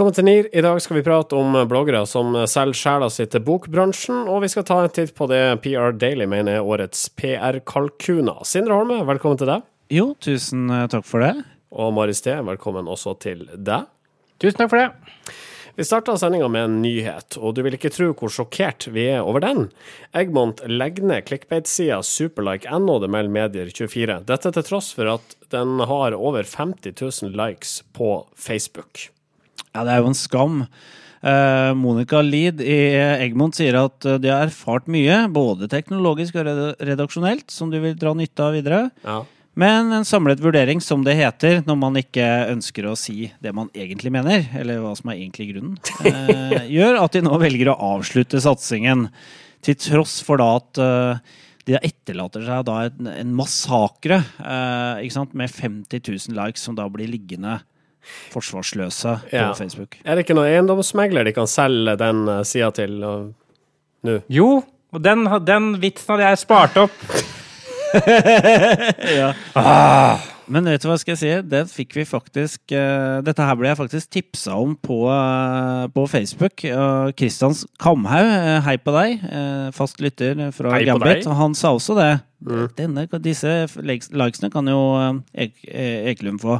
Velkommen til NIR. I dag skal vi prate om bloggere som selger sjela si til bokbransjen, og vi skal ta en titt på det PR Daily mener er årets PR-kalkuner. Sindre Holme, velkommen til deg. Jo, tusen eh, takk for det. Og Mari Steen, velkommen også til deg. Tusen takk for det. Vi starta sendinga med en nyhet, og du vil ikke tro hvor sjokkert vi er over den. Egmont legger ned clickbait-sida superlike.no, det melder Medier24. Dette til tross for at den har over 50 000 likes på Facebook. Ja, det er jo en skam. Uh, Monica Lid i Egmont sier at de har erfart mye, både teknologisk og redaksjonelt, som du vil dra nytte av videre. Ja. Men en samlet vurdering, som det heter når man ikke ønsker å si det man egentlig mener, eller hva som er egentlig grunnen, eh, gjør at de nå velger å avslutte satsingen. Til tross for da at eh, de etterlater seg da en, en massakre eh, med 50 000 likes som da blir liggende forsvarsløse på Ja. Facebook. Er det ikke noen eiendomsmegler de kan selge den uh, sida til nå? Jo, og den, den vitsen hadde jeg spart opp. ja. Men vet du hva skal jeg si? Det fikk vi faktisk uh, Dette her ble jeg faktisk tipsa om på, uh, på Facebook. Uh, Kristians Kamhaug, uh, hei på deg. Uh, fast lytter fra Hei Gambit. han sa også det. Mm. Denne, disse likesene kan jo eh, Ekelund få.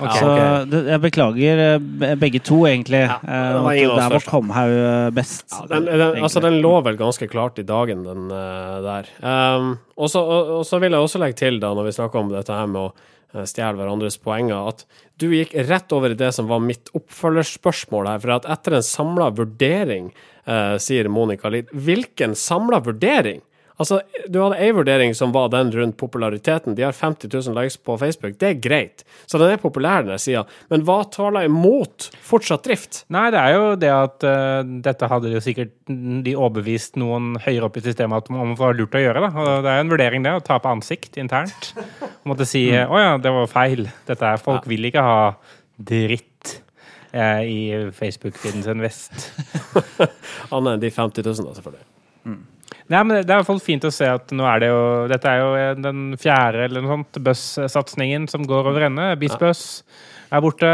Okay, Så okay. jeg beklager uh, begge to, egentlig. Ja, det var der var uh, best. Ja, den, den, altså, den lå vel ganske klart i dagen, den der. Um, og så og, og så vil jeg også legge til, da, når vi snakker om dette her med å stjele hverandres poenger, at du gikk rett over i det som var mitt oppfølgerspørsmål her. For at etter en samla vurdering, uh, sier Monica Lid Hvilken samla vurdering? Altså, Du hadde ei vurdering som var den rundt populariteten. De har 50 000 likes på Facebook. Det er greit. Så den er populær, den sida. Men hva taler imot fortsatt drift? Nei, det er jo det at uh, dette hadde jo sikkert de overbevist noen høyere opp i systemet at om det var lurt å gjøre. da. Og det er en vurdering, det, å tape ansikt internt. Og måtte si Mm. å ja, det var feil. Dette er, Folk vil ikke ha dritt eh, i Facebook-feeden sin vest. Annet enn de 50 000, da, selvfølgelig. Nei, men Det er i hvert fall fint å se at nå er det jo Dette er jo den fjerde eller noe sånt Buss-satsingen som går over ende. BizBuzz er borte.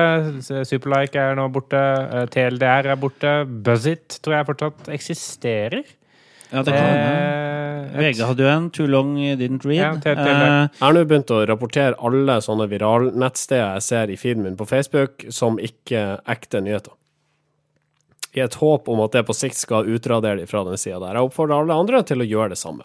Superlike er nå borte. eh, TLDR er borte. Buzzit tror jeg fortsatt eksisterer. Ja, det kan hende. Eh, VG hadde jo en Too long didn't read. Ja, til- til- Eh, Jeg har nå begynt å rapportere alle sånne viralnettsteder jeg ser i feeden min på Facebook, som ikke ekte nyheter. I et håp om at det på sikt skal utradere de fra den sida der. Jeg oppfordrer alle andre til å gjøre det samme.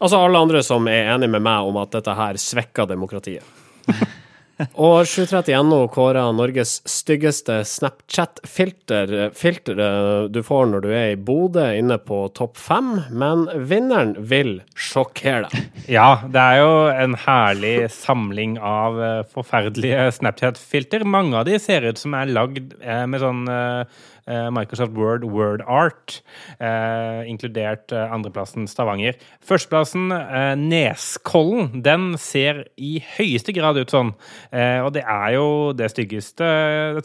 Altså alle andre som er enig med meg om at dette her svekker demokratiet. Og 730.no kåra Norges styggeste Snapchat-filter. Filteret du får når du er i Bodø, inne på topp fem, men vinneren vil sjokkere deg. Ja, det er jo en herlig samling av eh, forferdelige Snapchat-filter. Mange av de ser ut som er lagd eh, med sånn eh, eh, Microsoft Word Word Art, eh, inkludert eh, andreplassen Stavanger. Førsteplassen eh, Neskollen. Den ser i høyeste grad ut sånn. Eh, og det er jo det styggeste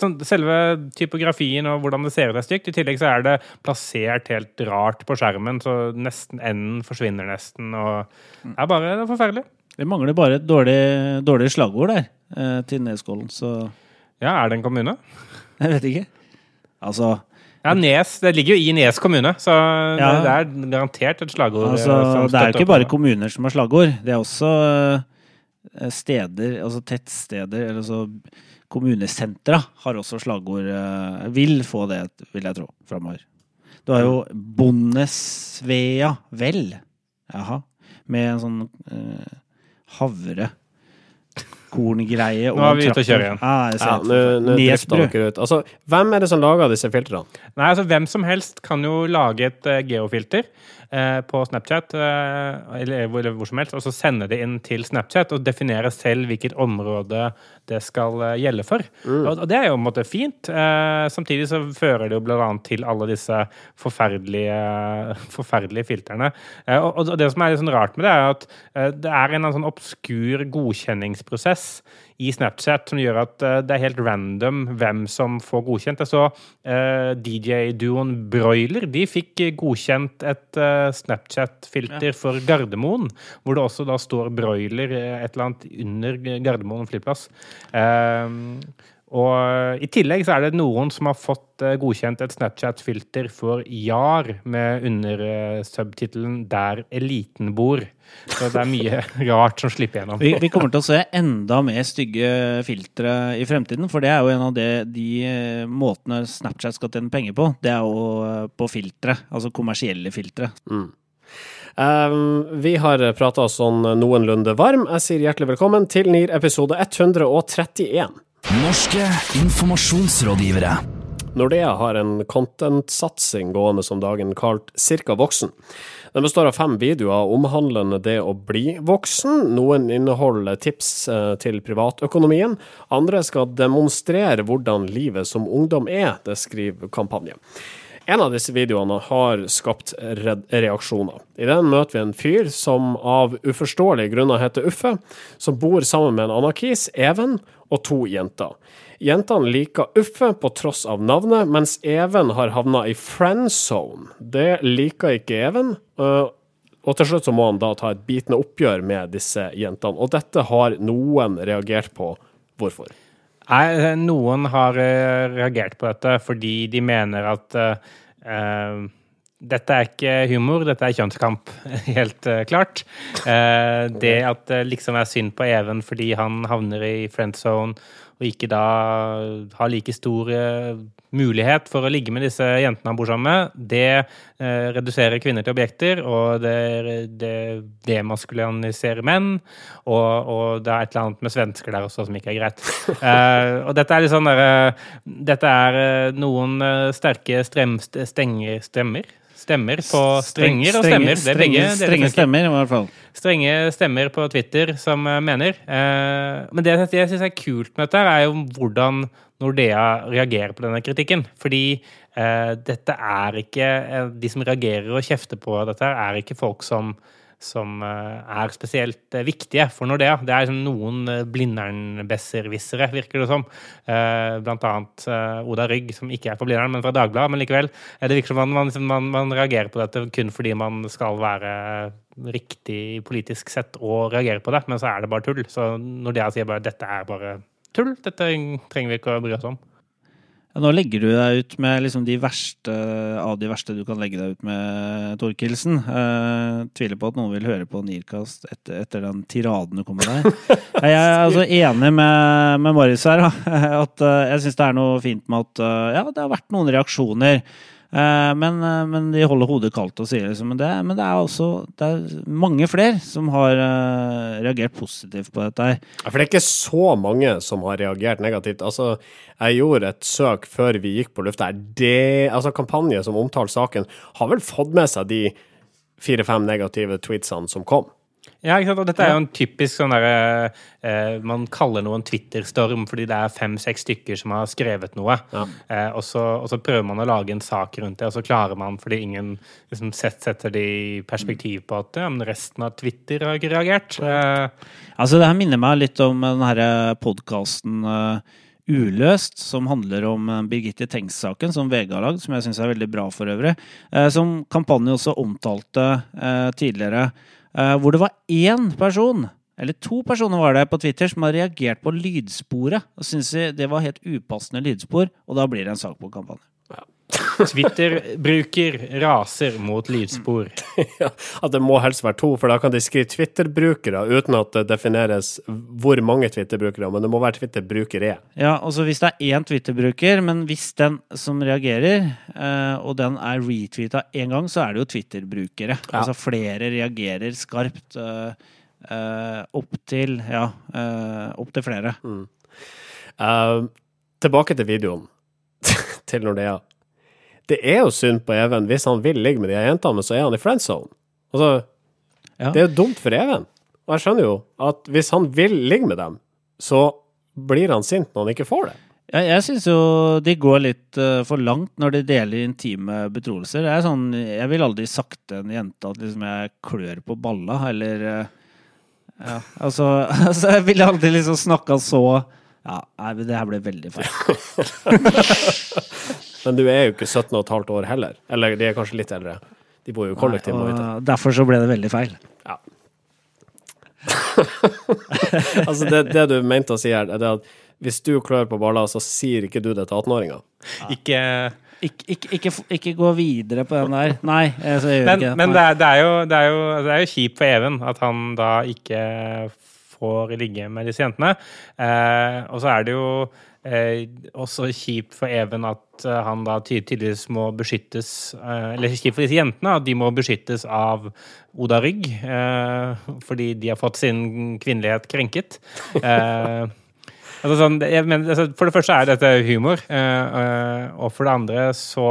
sånn, Selve typografien og hvordan det ser ut er stygt. I tillegg så er det plassert helt rart på skjermen, så nesten enden forsvinner nesten. og det er bare det er forferdelig. Det mangler bare et dårlig, dårlig slagord der eh, til Neskollen, så Ja, er det en kommune? jeg vet ikke. Altså, Ja, Nes. Det ligger jo i Nes kommune, så Ja. det er garantert et slagord. altså eh, det er jo ikke bare om kommuner som har slagord. Det er også eh, steder, altså tettsteder, eller så kommunesentra har også slagord. eh, vil få det, vil jeg tro, framover. Du har jo Bondesvea vel. Jaha. Med en sånn eh, havre korngreie Nå er vi ute å kjøre igjen. Ah, Ja, nå nå dere ut. Altså, hvem er det som lager disse filtrene? Nei, altså Hvem som helst kan jo lage et uh, geofilter uh, på Snapchat, uh, eller, hvor- eller hvor som helst, og så sende det inn til Snapchat og definere selv hvilket område det skal gjelde for. Og, og det er jo på en måte fint. Eh, samtidig så fører det jo blant annet til alle disse forferdelige, forferdelige filtrene. Og, og det som er litt sånn rart med det, er at det er en sånn obskur godkjenningsprosess i Snapchat som gjør at eh, det er helt random hvem som får godkjent. Jeg så uh, DJ-duoen Broiler de fikk eh, godkjent et uh, Snapchat-filter for Gardermoen, hvor det også da står Broiler eh, et eller annet under Gardermoen flyplass. Eh, Og i tillegg så er det noen som har fått eh, godkjent et Snapchat-filter for JAR med undersubtittelen 'Der eliten bor'. Så det er mye rart som slipper gjennom. Vi, vi, kommer til å se enda mer stygge filtre i fremtiden, for det er jo en av de, de eh, måtene Snapchat skal tjene penger på. Det er jo eh, på filtre, altså kommersielle filtre. Mm. Um, vi har prata oss sånn noenlunde varm. Jeg sier hjertelig velkommen til NIR episode 131. Norske informasjonsrådgivere. Nordea har en content-satsing gående som dagen kalt Cirka voksen. Den består av fem videoer omhandlende det å bli voksen. Noen inneholder tips eh, til privatøkonomien. Andre skal demonstrere hvordan livet som ungdom er, det skriver kampanjen. En av disse videoene har skapt reaksjoner. I den møter vi en fyr som av uforståelige grunner heter Uffe, som bor sammen med en anarkis, Even, og to jenter. Jentene liker Uffe på tross av navnet, mens Even har havna i friend zone. Det liker ikke Even. Øh, og til slutt så må han da ta et bitende oppgjør med disse jentene. Og dette har noen reagert på. Hvorfor? Nei, noen har eh, reagert på dette fordi de mener at uh, dette er ikke humor, dette er kjønnskamp, helt uh, klart. Uh, det at det liksom er synd på Even fordi han havner i friend zone og ikke da har like stor mulighet for å ligge med disse jentene han bor sammen med, det eh, reduserer kvinner til objekter, og det, det demaskuliniserer menn. Og, og, det er et eller annet med svensker der også som ikke er greit. eh, og dette er litt sånn derre Dette er eh, noen eh, sterke strem, stenger, stemmer stemmer på strenger og stemmer. Det er strenge stemmer, i hvert fall. Strenge stemmer på Twitter som eh, mener. Eh, men det jeg syns er kult med dette, er jo hvordan Nordea reagerer på denne kritikken. Fordi eh, dette er ikke De som reagerer og kjefter på dette, er ikke folk som som eh, er spesielt eh, viktige for Nordea. Det er liksom noen eh, Blindern-besserwissere, virker det som. Blant annet Oda Rygg, som ikke er på Blindern, men fra Dagbladet. Men likevel. Det virker som man, liksom, man, man reagerer på dette kun fordi man skal være riktig politisk sett og reagere på det, men så er det bare tull. Så Nordea sier bare dette er bare tull, dette trenger vi ikke å bry oss om. Ja, nå legger du deg ut med liksom de verste av de verste du kan legge deg ut med, Torkelsen. Eh, tviler på at noen vil høre på Nirkast etter, etter den tiraden du kom med der. Jeg er altså enig med, med Marius her. At, uh, jeg syns det er noe fint med at uh, ja, det har vært noen reaksjoner. Eh, men, eh, men, de holder hodet kaldt og sier liksom det, men det er også det er mange flere som har uh, reagert positivt på dette. Ja, for det er ikke så mange som har reagert negativt. Altså, jeg gjorde et søk før vi gikk på lufta. Det, altså, kampanje som omtaler saken, har vel fått med seg de fire-fem negative tweetsene som kom. Ja, ikke sant? og dette er jo en typisk sånn derre eh, Man kaller noe en Twitter-storm fordi det er fem-seks stykker som har skrevet noe. Ja. Eh, og, så, og, så, prøver man å lage en sak rundt det, og så klarer man, fordi ingen liksom, setter det i perspektiv på at ja, men resten av Twitter har ikke reagert. Eh. Altså, det her minner meg litt om den herre podkasten uh, Uløst, som handler om eh, Birgitte Tengs-saken, som VG har lagd, som jeg syns er veldig bra for øvrig. Eh, som kampanjen også omtalte eh, tidligere. Eh, hvor det var én person, eller to personer var det på Twitter, som har reagert på lydsporet. Og syntes det var helt upassende lydspor, og da blir det en sak på kampanjen. Twitter-bruker raser mot lydspor. ja, det må helst være to, for da kan de skrive Twitter-brukere uten at det defineres hvor mange Twitter-brukere, men det må være Twitter-brukere. Ja, altså hvis det er én Twitter-bruker, men hvis den som reagerer, eh, og den er retweeta én gang, så er det jo Twitter-brukere. Ja. Altså flere reagerer skarpt. Uh, opp til ja, opp til flere. Mm. Uh, tilbake til videoen til Nordea det er jo synd på Even hvis han vil ligge med de jentene, så er han i friend zone. Altså, ja. det er jo dumt for Even. Og jeg skjønner jo at hvis han vil ligge med dem, så blir han sint når han ikke får det. Ja, jeg syns jo de går litt uh, for langt når de deler intime betroelser. Det er sånn, Jeg vil aldri sagt til en jente at liksom jeg klør på balla, eller uh, Ja, altså, altså Jeg ville aldri liksom snakka så Ja, nei, det her ble veldig feil. Men du er jo ikke 17 15 år heller. Eller de er kanskje litt eldre. De bor jo kollektivt. Nei, derfor så ble det veldig feil. Ja. altså, det, det, du mente å si her, er at hvis du klør på baller, så sier ikke du det til 18-åringer. Ikke Ikke, ikke, ikke, ikke gå videre på den der. Nei, eh, så jeg gjør Men, ikke det. men det, er, det, er jo, det, er jo, det er jo kjipt for Even at han da ikke får ligge med disse jentene. Eh, og så er det jo eh, også kjipt for Even at eh, han da ty tydeligvis må beskyttes eh, Eller kjipt for disse jentene at de må beskyttes av Oda Rygg eh, fordi de har fått sin kvinnelighet krenket. Eh, Altså sånn, mener, altså, for det første er dette humor, eh, og for det andre så,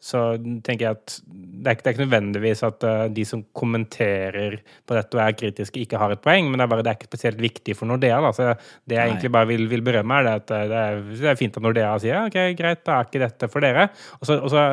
så tenker jeg at det er, ikke, det er ikke nødvendigvis at uh, de som kommenterer på dette og er kritiske, ikke har et poeng, men det er bare det er ikke spesielt viktig for Nordea. Da. Så det jeg Nei. egentlig bare vil, vil berømme, er det at eh, det er, det er fint at Nordea sier ok, greit, da er ikke dette for dere. Og så, og så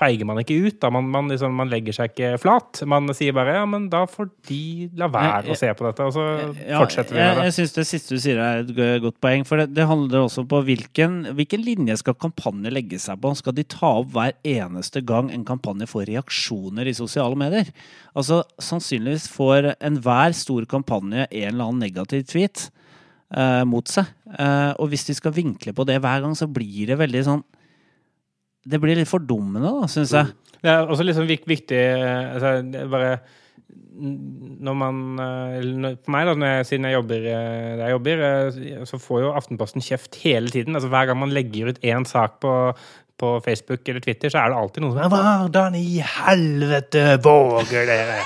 feiger man ikke ut. da, Man, man, liksom, man legger seg ikke flat. Man sier bare ja, men da får de la være Nei, å se på dette, og så Ja, fortsetter vi jeg, med det. jeg syns det siste du sier er et godt poeng. For det, det handler også på hvilken, hvilken linje skal kampanjen legge seg på. Skal de ta opp hver eneste gang en kampanje får reaksjoner i sosiale medier? Altså, Sannsynligvis får enhver stor kampanje en eller annen negativ tweet eh, mot seg. Eh, og hvis de skal vinkle på det hver gang, så blir det veldig sånn Det blir litt fordummende, da, syns jeg. Det er også liksom vik viktig eh, altså, bare når man eh, For meg, da, jeg, siden jeg jobber eh, der jeg jobber, eh, så får jo Aftenposten kjeft hele tiden. Altså Hver gang man legger ut én sak på, på Facebook eller Twitter, så er det alltid noen som er Hvordan i helvete våger dere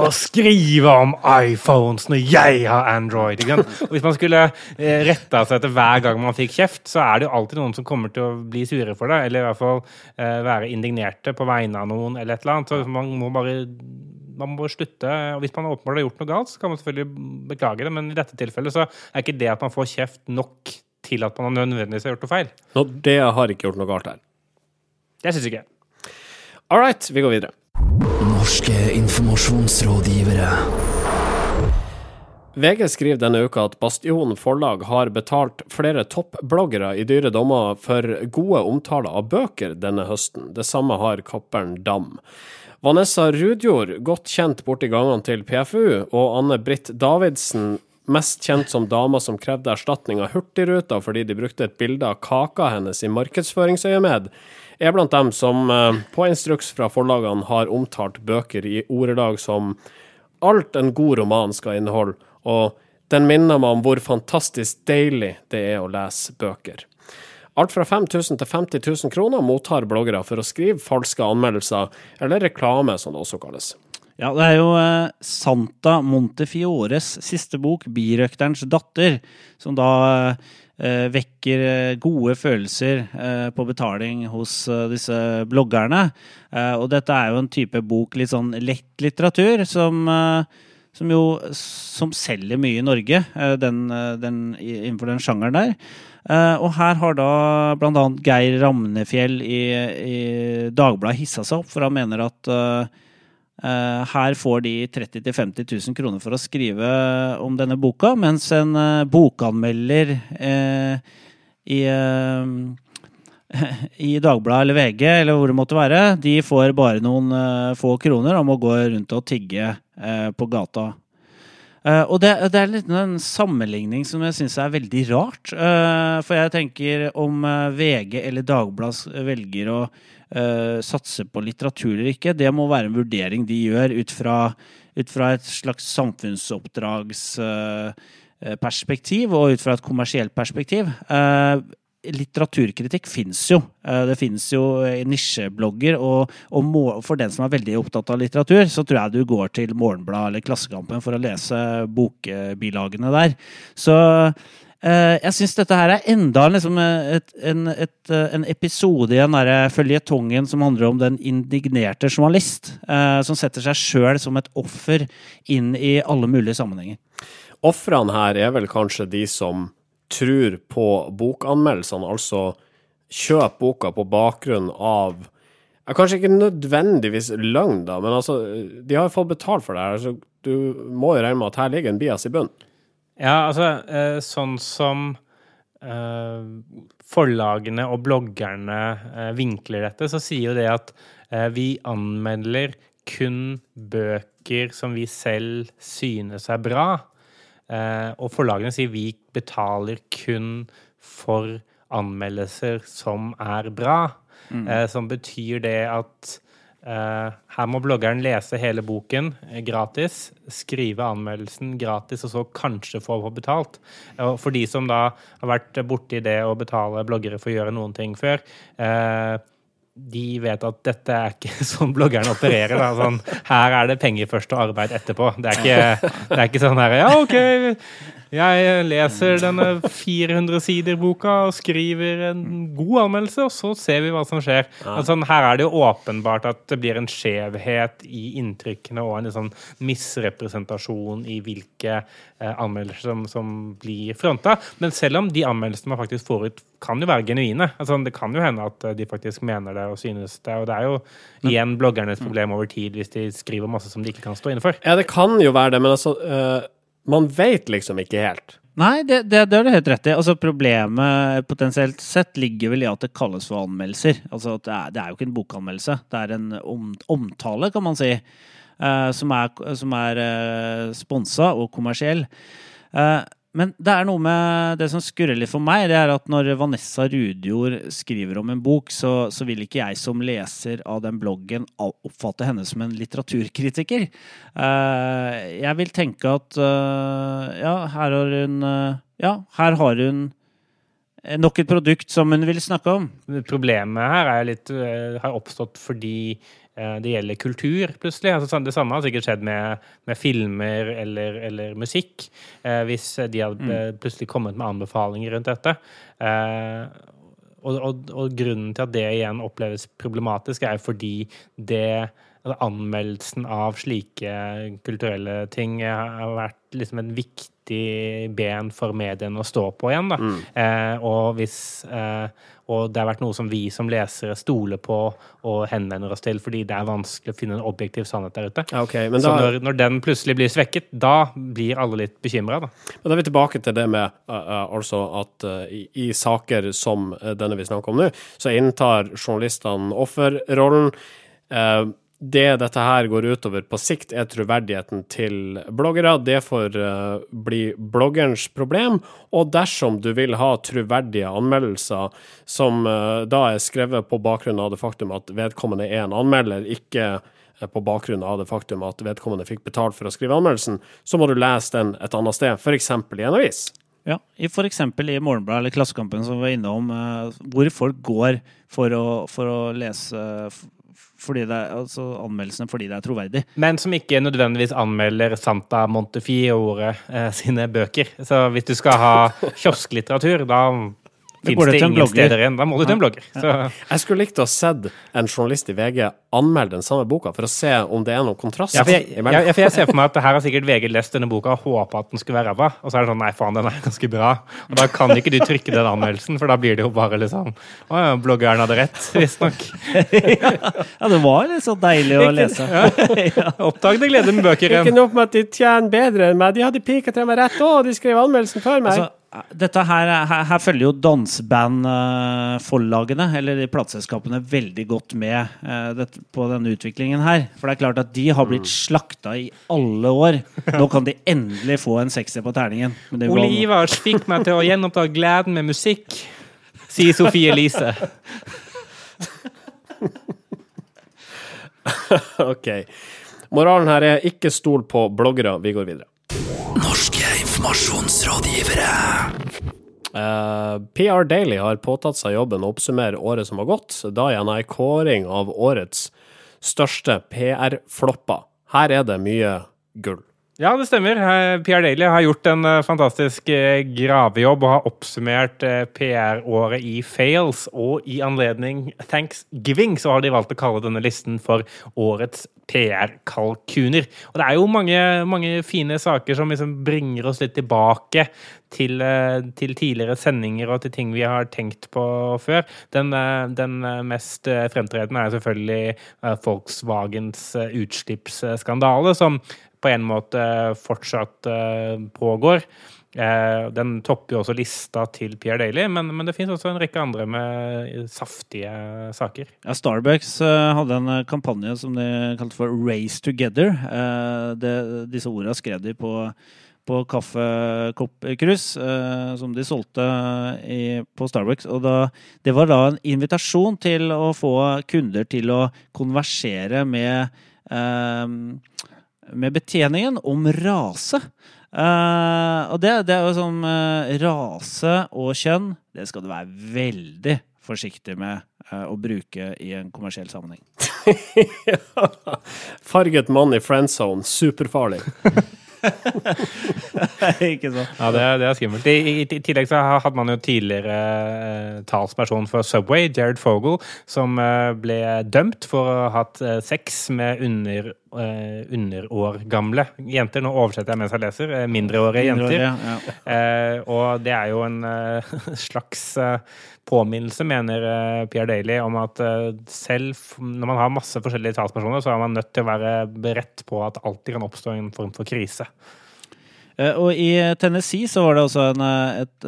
å skrive om iPhones når jeg har Android? Og hvis man skulle eh, retta seg etter hver gang man fikk kjeft, så er det jo alltid noen som kommer til å bli sure for det, eller i hvert fall eh, være indignerte på vegne av noen, eller et eller annet. Så man må bare man må slutte. og Hvis man åpenbart har gjort noe galt, så kan man selvfølgelig beklage det, men i dette tilfellet så er ikke det at man får kjeft nok til at man nødvendigvis har gjort noe feil. Nå, det har ikke gjort noe galt her. Det syns ikke jeg. All right, vi går videre. Norske informasjonsrådgivere. VG skriver denne uka at Bastion forlag har betalt flere toppbloggere i dyre dommer for gode omtaler av bøker denne høsten. Det samme har Kappern Dam. Vanessa Rudjord, godt kjent borti gangene til PFU, og Anne Britt Davidsen, mest kjent som dama som krevde erstatning av Hurtigruta fordi de brukte et bilde av kaka hennes i markedsføringsøyemed, er blant dem som eh, på instruks fra forlagene har omtalt bøker i ordelag som alt en god roman skal inneholde, og den minner meg om hvor fantastisk deilig det er å lese bøker. Alt fra 5000 til 50 000 kroner mottar bloggere for å skrive falske anmeldelser, eller reklame, som det også kalles. Ja, det er jo eh, Santa Montefiores siste bok, 'Birøkterens datter', som da eh, vekker eh, gode følelser eh, på betaling hos eh, disse bloggerne. Eh, og dette er jo en type bok, litt sånn lett litteratur, som, som jo som selger mye i Norge, den, den, innenfor den sjangeren der. Og her har da annet Geir Ramnefjell i, i Dagbladet hissa seg opp, for han mener at her får de 30 000-50 000 kroner for å skrive om denne boka, mens en eh, bokanmelder eh, i, eh, i Dagbladet eller VG, eller hvor det måtte være, de får bare noen eh, få kroner om å gå rundt og tigge eh, på gata. Eh, og det, det er litt en sammenligning som jeg syns er veldig rart. Eh, for jeg tenker om eh, VG eller Dagbladet velger å eh, satse på litteratur eller ikke, det må være en vurdering de gjør ut fra, ut fra et slags samfunnsoppdragsperspektiv og ut fra et kommersielt perspektiv. Uh, litteraturkritikk fins jo. Eh, Det fins jo eh, nisjeblogger, og, og for den som er veldig opptatt av litteratur, så tror jeg du går til Morgenbladet eller Klassekampen for å lese bokbilagene der. Så eh, jeg syns dette her er enda liksom et, en, et, eh, en episode i den derre føljetongen som handler om den indignerte journalist, eh, som setter seg sjøl som et offer inn i alle mulige sammenhenger. Ofrene her er vel kanskje de som tror på bokanmeldelsene, altså kjøp boka på bakgrunn av Kanskje ikke nødvendigvis løgn, da, men altså, de har jo fått betalt for det her. Så du må jo regne med at her ligger en bias i bunnen. Ja, altså, eh, sånn som eh, forlagene og bloggerne eh, vinkler dette, så sier jo det at vi anmelder kun bøker som vi selv synes er bra. eh, og forlagene sier vi betaler kun for anmeldelser som er bra. Eh, som betyr det at her må bloggeren lese hele boken eh, gratis, skrive anmeldelsen gratis, og så kanskje få betalt. For de som da har vært borti det å betale bloggere for å gjøre noen ting før, eh, de vet at dette er ikke sånn bloggeren opererer. Sånn, her er det penger først og arbeid etterpå. Det er ikke, det er ikke sånn her Ja, OK, jeg leser denne 400 sider-boka og skriver en god anmeldelse, og så ser vi hva som skjer. Altså, her er det jo åpenbart at det blir en skjevhet i inntrykkene og en sånn misrepresentasjon i hvilke eh, anmeldelser som, som blir fronta. Men selv om de anmeldelsene man faktisk får ut, kan jo være genuine. Altså, det kan jo hende at eh, de faktisk mener det og synes det. Og det er jo igjen bloggernes problem over tid hvis de skriver masse som de ikke kan stå inne for. Ja, det kan jo være det, men altså eh, Man vet liksom ikke helt. Nei, det, det, det du helt rett i. Altså, problemet potensielt sett ligger vel i at det kalles for anmeldelser. Altså, det, er, det er jo ikke en bokanmeldelse. Det er en om, omtale, kan man si, uh, som er, som er uh, sponsa og kommersiell. Eh, men det er noe med det som skurrer litt for meg, det er at når Vanessa Rudjord skriver om en bok, så, så vil ikke jeg som leser av den bloggen oppfatte henne som en litteraturkritiker. Eh, jeg vil tenke at eh, ja, her har hun eh, Ja, her har hun nok et produkt som hun vil snakke om. Problemet her er litt, har oppstått fordi det gjelder kultur, plutselig. Altså, det samme har sikkert skjedd med, med filmer eller, eller musikk, eh, hvis de hadde mm. plutselig kommet med anbefalinger rundt dette. Eh, og, og, og grunnen til at det igjen oppleves problematisk, er fordi det altså, Anmeldelsen av slike kulturelle ting har vært liksom en viktig ben for mediene å stå på igjen. Da. Eh, og, hvis, eh, og det har vært noe som vi som lesere stoler på og henvender oss til, fordi det er vanskelig å finne en objektiv sannhet der ute. Okay, Så da, når, når den plutselig blir svekket, da blir alle litt bekymra, da. men da er vi tilbake til det med uh, uh, altså at uh, i, i saker som denne vi snakker om nå, så inntar journalistene offerrollen. Uh, det dette her går utover på sikt, er troverdigheten til bloggere. Det får uh, bli bloggerens problem. Og dersom du vil ha troverdige anmeldelser som uh, da er skrevet på bakgrunn av det faktum at vedkommende er en anmelder, ikke uh, på bakgrunn av det faktum at vedkommende fikk betalt for å skrive anmeldelsen, så må du lese den et annet sted, f.eks. i en avis. Ja, f.eks. i Morgenbladet eller Klassekampen som vi var innom, eh, hvor folk går for å, for å lese fordi det er, altså anmeldelsene fordi det er troverdig. Men som ikke nødvendigvis anmelder Santa Montefiore eh, sine bøker. Så hvis du skal ha kiosklitteratur, da fins det det ingen blogger. steder igjen. Da må du til en blogger. Så Jeg skulle likt å ha sett en journalist i VG anmelde den samme boka, for å se om det er noen kontrast. ja, for jeg, jeg, for jeg ser for meg at her har sikkert VG lest denne boka og håpa at den skulle være ræva. Og så er det sånn nei, faen, den er ganske bra. Og da kan ikke du trykke den anmeldelsen, for da blir det jo bare liksom Å ja, bloggeren hadde rett, visstnok. Ja, det var litt så deilig å lese. ja. Oppdagende glede med bøker. Ikke nok med at de tjener bedre enn meg, de hadde pika til meg rett òg, de skrev anmeldelsen før meg. Altså, dette her, her, her følger jo dansebandforlagene, eller de plateselskapene, veldig godt med uh, dette, på denne utviklingen her. For det er klart at de har blitt slakta i alle år. Nå kan de endelig få en sekser på terningen. Men det var- Ole Ivars fikk meg til å gjenoppta gleden med musikk, sier Sofie Elise. OK. Moralen her er ikke stol på bloggere. Vi går videre. Norske informasjonsrådgivere. Uh, PR Daily har påtatt seg jobben å oppsummere året som har gått, da gjennom ei kåring av årets største PR-flopper. Her er det mye gull. Ja, det stemmer. Pierre PR Daily har gjort en eh, fantastisk eh, gravejobb og har oppsummert eh, PR-året i fails. Og i anledning thanksgiving så har de valgt å kalle denne listen for årets PR-kalkuner. Og det er jo mange, mange fine saker som liksom bringer oss litt tilbake til, eh, til tidligere sendinger og til ting vi har tenkt på før. Den, eh, den eh, mest eh, fremtredende er selvfølgelig eh, Volkswagens eh, utslippsskandale, som på en måte fortsatt eh, pågår. Eh, den topper jo også lista til Pierre Daly, men, men det finnes også en rekke andre med saftige saker. Ja, Starbucks eh, hadde en kampanje som de kalte for Race Together. Det, disse ordene skrev de på, på kaffekoppkrus som de solgte i, på Starbucks. Og da, det var da en invitasjon til å få kunder til å konversere med eh, med betjeningen om rase. Uh, og det, det er jo sånn uh, Rase og kjønn, det skal du være veldig forsiktig med uh, å bruke i en kommersiell sammenheng. Farget mann i friendzone, superfarlig. Ikke sant? Ja, det, er- det er skummelt. I, i, I tillegg så hadde man jo tidligere eh, talsperson for Subway, Jared Fogel, som eh, ble dømt for å ha hatt eh, sex med under, eh, underårgamle jenter. Nå oversetter jeg mens jeg leser. Eh, mindreårige jenter. Mindreårige, ja. Eh, og det er jo en eh, slags eh, påminnelse, mener eh, Pierre Daly, om at selv når man har masse forskjellige talspersoner, så er man nødt til å være beredt på at alltid kan oppstå en form for krise. Og i Tennessee så var det også en, et,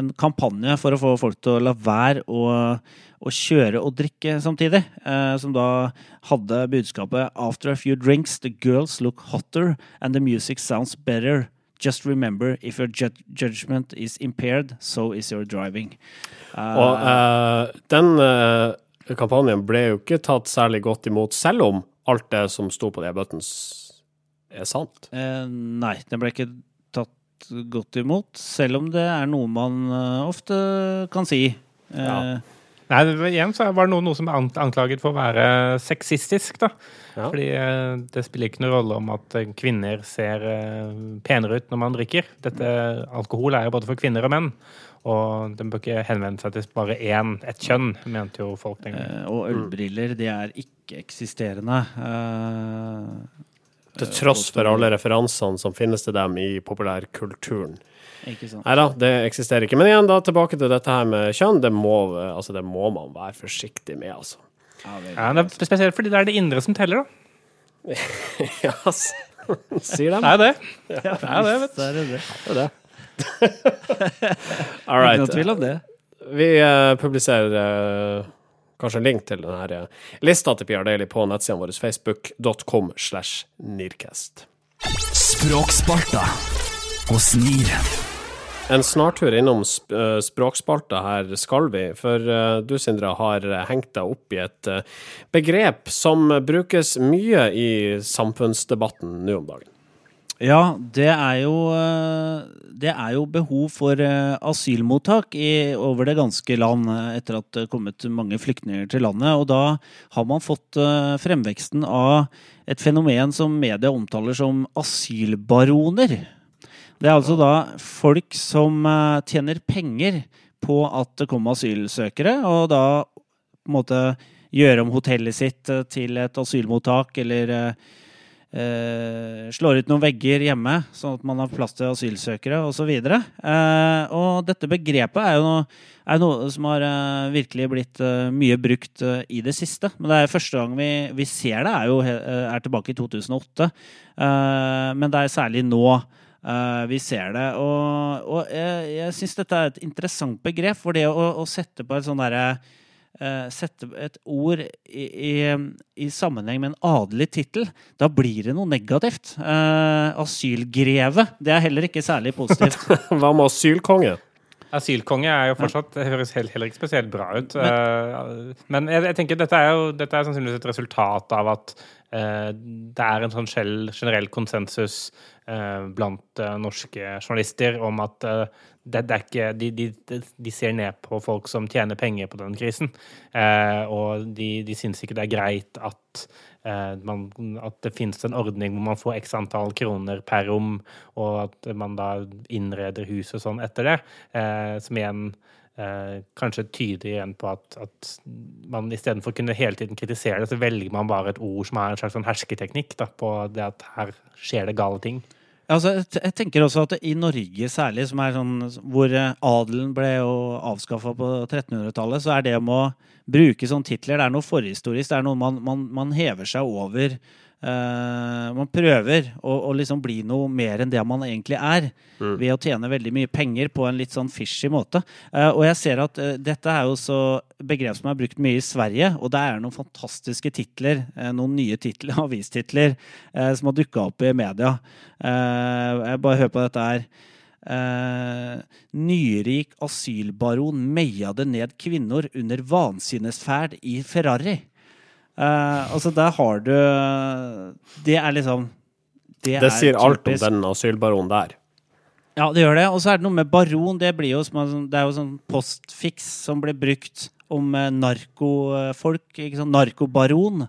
en kampanje for å få folk til å la være å, å kjøre og drikke samtidig. eh, Som da hadde budskapet 'After a few drinks, the girls look hotter and the music sounds better'. Just remember, if your ju judgment is impaired, so is your driving. Uh, Og uh, den uh, kampanjen ble jo ikke tatt særlig godt imot, selv om alt det som sto på de buttons, er sant. Nei, den ble ikke tatt godt imot, selv om det er noe man ofte kan si. Ja. Nei, igjen så var det noe, noe som er anklaget for å være sexistisk, da. Ja. Fordi eh, det spiller ikke noen rolle om at eh, kvinner ser eh, penere ut når man drikker. Dette, alkohol er jo både for kvinner og menn. Og den bør ikke henvende seg til bare én, et kjønn, mente jo folk den gangen. Eh, Og ølbriller, de er ikke-eksisterende. Eh, Til tross for alle referansene som finnes til dem i populærkulturen. Ikke. Nei da, det eksisterer ikke. Men igjen, da tilbake til dette her med kjønn. Det må, altså, det må man være forsiktig med, altså. Ja, det er spesielt fordi det er det indre som teller, da. Ja, sier de. Det er det. Ja, det er det, vet du. det er det. All Ikke noe right. tvil om det. Vi uh, publiserer uh, kanskje en link til denne uh, lista til PR Daily på nettsidene våre, facebook.com slash nirkest. Språksparta hos NIR. En snartur innom sp eh, språkspalta her skal vi, for eh, du, Sindre, har hengt deg opp i et eh, begrep som brukes mye i samfunnsdebatten nå om dagen. Ja, det er jo Det er jo behov for asylmottak i, over det ganske land etter at det er kommet mange flyktninger til landet. Og da har man fått fremveksten av et fenomen som media omtaler som asylbaroner. Det er altså da folk som eh, tjener penger på at det kommer asylsøkere, og da på en måte gjøre om hotellet sitt eh, til et asylmottak, eller eh, eh, slår ut noen vegger hjemme, sånn at man har plass til asylsøkere osv. Eh, og dette begrepet er jo noe, er noe som har eh, virkelig blitt eh, mye brukt i det siste. Men det er første gang vi, vi ser det, er jo er tilbake i 2008. Eh, men det er særlig nå eh, vi ser det. Og, og jeg, jeg syns dette er et interessant begrep, for det å, å sette på et sånn derre uh, sette et ord i, i, i sammenheng med en adelig tittel, da blir det noe negativt. Uh, asylgreve. Det er heller ikke særlig positivt. Hva med asylkonge? Asylkonge er jo fortsatt ja. høres heller, heller ikke spesielt bra ut. Men, men jeg, jeg tenker dette er jo dette er sannsynligvis et resultat av at det er en sånn generell konsensus eh, blant eh, norske journalister om at eh, det, det ikke, de, de, de ser ned på folk som tjener penger på den krisen. Eh, og de, de syns ikke det er greit at, eh, man, at det finnes en ordning hvor man får x antall kroner per rom, og at man da innreder huset sånn etter det. Eh, som igjen eh, kanskje tyder igjen på at, at man istedenfor å kunne hele tiden kritisere det, så velger man bare et ord som er en slags sånn hersketeknikk da, på det at her skjer det gale ting. Altså, jeg tenker også at i Norge særlig, sånn, hvor eh, adelen ble avskaffa på 1300-tallet, så er det med å bruke sånne titler Det er noe forhistorisk. Det er noe man, man, man hever seg over eh, Man prøver å, å liksom bli noe mer enn det man egentlig er, ved å tjene veldig mye penger på en litt sånn fishy måte. Uh, og jeg ser at uh, dette er jo så begrep som er brukt mye i Sverige, og det er noen fantastiske titler, noen nye titler, avistitler, som har dukka opp i media. Jeg bare hører på dette her. Uh, nyrik asylbaron meiade ned kvinner under vansinnesferd i Ferrari. Eh, altså, der har du Det er liksom Det er sier alt om den asylbaronen der. Ja, det gjør det. Og så er det noe med baron. Det, blir jo som, sånn- det er jo sånn postfiks som blir brukt om eh, narkofolk. Ikke sånn Narkobaron.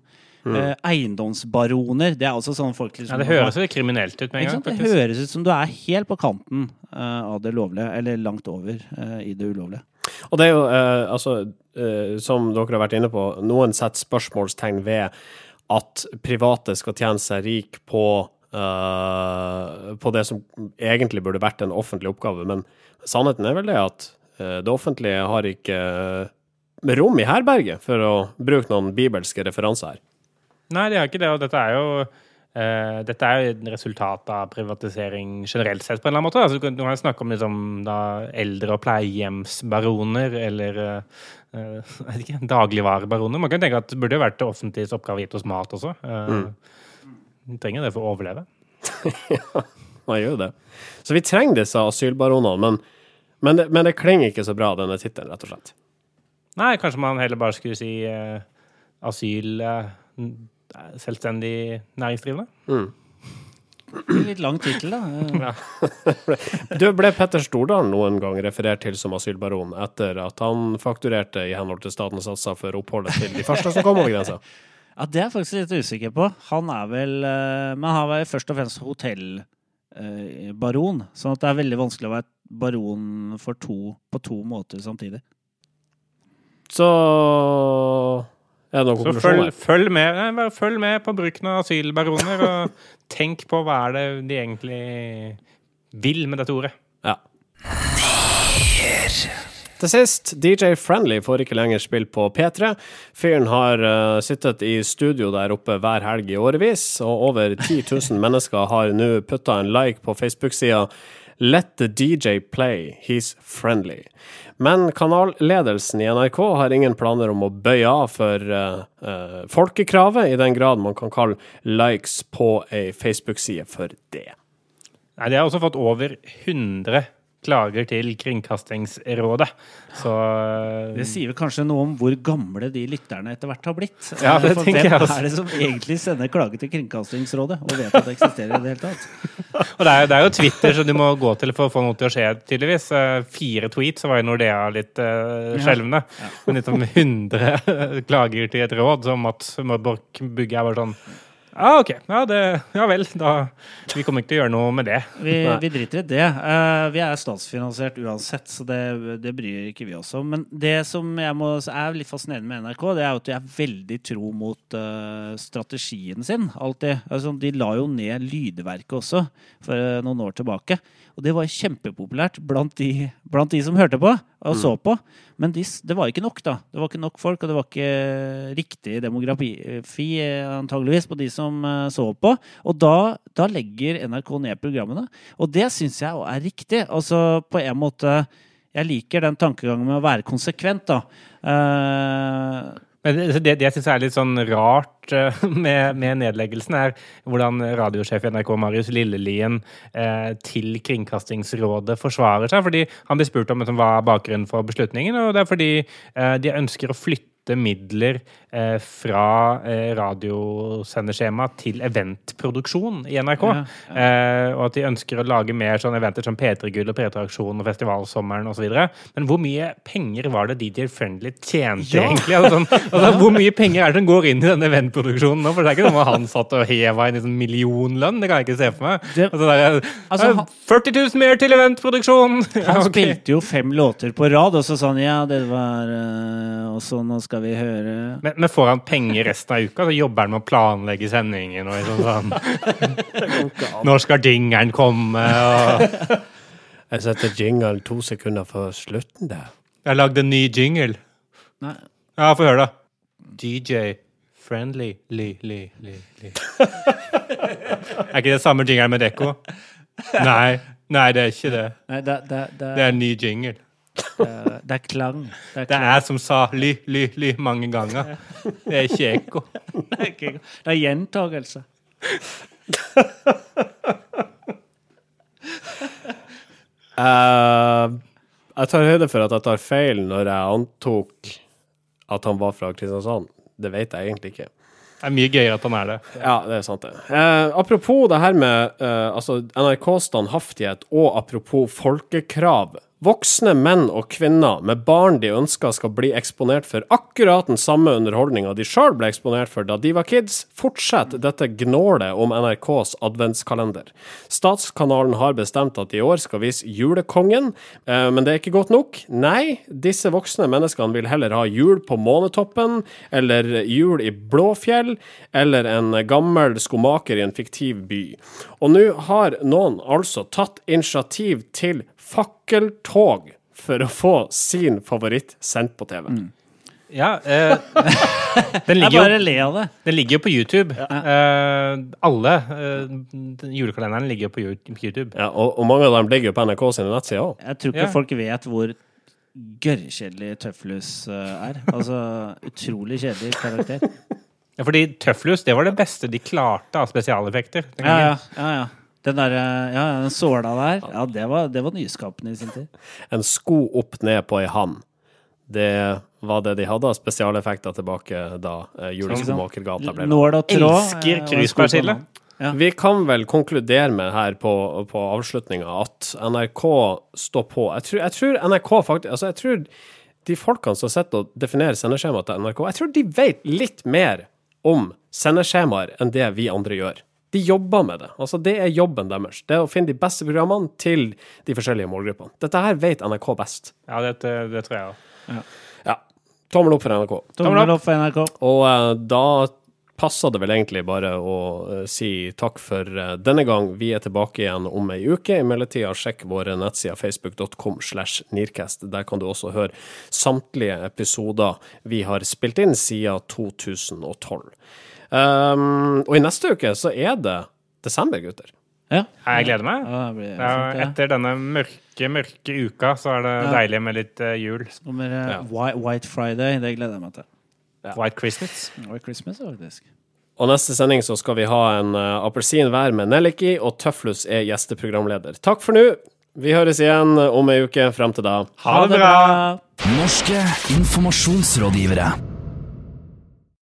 Mm. eiendomsbaroner. Det er også sånne folk liksom, Ja, det høres jo kriminelt ut med ikke en sant? gang. Det faktisk. høres ut som du er helt på kanten uh, av det lovlige, eller langt over uh, i det ulovlige. Og det er jo, eh, altså, eh, som dere har vært inne på, noen setter spørsmålstegn ved at private skal tjene seg rik på, eh, på det som egentlig burde vært en offentlig oppgave. Men sannheten er vel det at det offentlige har ikke rom i herberget, for å bruke noen bibelske referanser her. Nei, det er ikke det. Og dette er jo eh, dette er jo et resultat av privatisering generelt sett, på en eller annen måte. Altså, du kan snakke om liksom, da, eldre- og pleiehjemsbaroner eller uh, ikke, dagligvarebaroner. Man kan tenke at det burde vært det offentliges oppgave gitt oss mat også. Eh, Vi trenger det for å overleve. Man gjør jo det. Så vi trenger disse asylbaronene, men, men, det, men det klinger ikke så bra, denne tittelen, rett og slett. Nei, kanskje man heller bare skulle si asyl selvstendig næringsdrivende? Er Litt lang tittel, da. Eh, Du, ble Petter Stordalen noen gang referert til som asylbaron etter at han fakturerte i henhold til statens satser for oppholdet til de første som kom over grensa? Ja, Det er jeg faktisk litt usikker på. Han er vel eh, Men han var jo først og fremst hotellbaron. sånn at det er veldig vanskelig å være baron for to, på to måter samtidig. Så er Så følg, følg, med, nei, bare følg med på bruken av asylbaroner, og tenk på hva er det de egentlig vil med dette ordet. Ja. Til sist, DJ Friendly får ikke lenger spille på P3. Fyren har uh, sittet i studio der oppe hver helg i årevis, og over 10 000 mennesker har nå putta en like på Facebook-sida Let the DJ play, he's friendly. Men kanalledelsen i NRK har ingen planer om å bøye av for uh, uh, folkekravet, i den grad man kan kalle likes på ei Facebook-side for det. Nei, De har også fått over 100 klager til Kringkastingsrådet. Så Det sier vel kanskje noe om hvor gamle de lytterne etter hvert har blitt. Ja, det For tenker jeg også. er det som egentlig sender klage til Kringkastingsrådet og vet at det eksisterer i det hele tatt? Og det er, det er jo Twitter som du må gå til for å få noe til å skje, tydeligvis. Eh, Fire tweets, så var jo Nordea litt uh, skjelvende. Men liksom 100 klager til et råd, som at Borch Bugge er bare sånn Ja, OK. Ja, det, ja vel. Da Vi kommer ikke til å gjøre noe med det. Vi, vi driter i det. Uh, vi er statsfinansiert uansett, så det, det bryr ikke vi oss om. Men det som jeg må, er litt fascinerende med NRK, det er jo at de er veldig tro mot uh, strategien sin. Alltid. Altså, de la jo ned Lydverket også for uh, noen år tilbake. Og det var kjempepopulært blant de, blant de som hørte på og så på. Men de, det var ikke nok, da. Det var ikke nok folk, og det var ikke riktig demografi antageligvis på de som eh, så på. Og da, da legger NRK ned programmene. Og det syns jeg er riktig. Altså på en måte Jeg liker den tankegangen med å være konsekvent, da. Eh, Men det, det, jeg syns er litt sånn rart eh, med, med nedleggelsen, er hvordan radiosjef i NRK Marius Lillelien eh, til Kringkastingsrådet forsvarer seg. fordi Han blir spurt om liksom, hva er bakgrunnen for beslutningen, og det er fordi eh, de ønsker å flytte midler eh, fra eh, radiosenderskjema til eventproduksjon i NRK. Ja, Eh, og at de ønsker å lage mer sånne eventer som P3 Gull og P3 Aksjon og Festivalsommeren osv. Men hvor mye penger var det DJ Friendly tjente, Ja. egentlig? Altså, sånn, altså, hvor mye penger er det som går inn i denne eventproduksjonen nå? For det er ikke noe han satt og heva i sånn millionlønn, det kan jeg ikke se for meg. Det- altså, er, Altså, eh, han- 40 000 mer til eventproduksjon! Han spilte jo fem låter på rad, og så sa han ja, det var Og så nå skal vi høre men, men får han penger resten av uka? Så jobber han med å planlegge sendingen og sånn, sånn Når skal jingeren komme? Og Jeg setter jinglen to sekunder før slutten der. jeg har lagd en ny jingle. Nei, Ja, få høre, da. DJ friendly. Li, li, li, li. er ikke det samme jingeren med Dekko? Nei. Nei, det er ikke det. Nei, da, da, det, Det er en ny jingle. Det, det er klang. Det er, Det er klang. jeg som sa ly, ly, ly mange ganger. Det er ikke ekko. Det er, ikke, det er gjentagelse. uh, jeg tar høyde for at jeg tar feil når jeg antok at han var fra Kristiansand. Det vet jeg egentlig ikke. Det er mye gøyere at han er det. Ja, det er sant, det. Eh, apropos det her med eh, altså NRK-standhaftighet, og apropos folkekrav. Voksne menn og kvinner med barn de ønsker skal bli eksponert for akkurat den samme underholdninga de sjøl ble eksponert for da de var kids, fortsetter dette gnålet om NRKs adventskalender. Statskanalen har bestemt at i år skal vise Julekongen, eh, men det er ikke godt nok. Nei, disse voksne menneskene vil heller ha jul på Månetoppen, eller jul i Blåfjell, eller en gammel skomaker i en fiktiv by. Og nå har noen altså tatt initiativ til fakkeltog for å få sin favoritt sendt på TV. Ja, eh, den, Jeg ligger bare jo, av det. den ligger jo på YouTube. Eh, alle eh, julekalenderen ligger jo på YouTube. Ja, og, og mange av dem ligger jo på NRK sine nettsider òg. Jeg tror ikke Ja. folk vet hvor gørrkjedelig Tøflus eh, er. Altså utrolig kjedelig karakter. Ja, fordi Tøflus, det var det beste de klarte av spesialeffekter. Ja, ja, ja, ja. Den der, eh, ja, ja, den såla der, ja, det var, det var nyskapende i sin tid. En sko opp ned på ei hand. Det var det de hadde av spesialeffekter tilbake da eh, Juleskomakergata ble. Nål og tråd. Elsker eh, den. Ja. Vi kan vel konkludere med her på, på avslutninga at NRK står på. Jeg tror, jeg tror NRK faktisk Altså, jeg tror de folkene som sitter og definerer sendeskjemaet til NRK, jeg tror de vet litt mer om sendeskjemaer enn det vi andre gjør. De jobber med det. Altså, det er jobben deres. Det er å finne de beste programmene til de forskjellige målgruppene. Dette her vet NRK best. Ja, det, det tror jeg òg. Ja. Tommel opp for NRK. Tommel opp for NRK. Og uh, da passer det vel egentlig bare å uh, si takk for uh, denne gang. Vi er tilbake igjen om ei uke. I mellomtida, sjekk våre nettsider facebook.com slash Nearcast. Der kan du også høre samtlige episoder vi har spilt inn siden 2012. Um, og i neste uke så er det desember, gutter. Ja. Jeg gleder meg. Ja, det blir Ja, etter denne mørke, mørke uka, så er det Ja. deilig med litt uh, jul. Kommer eh, Ja. White, White Friday, det gleder jeg meg til. White Christmas. White Christmas, faktisk. Og neste sending så skal vi ha en uh, appelsin hver med Nelliki, og Tøflus er gjesteprogramleder. Takk for nå. Vi høres igjen om ei uke. Frem til da. Ha det bra! Norske informasjonsrådgivere.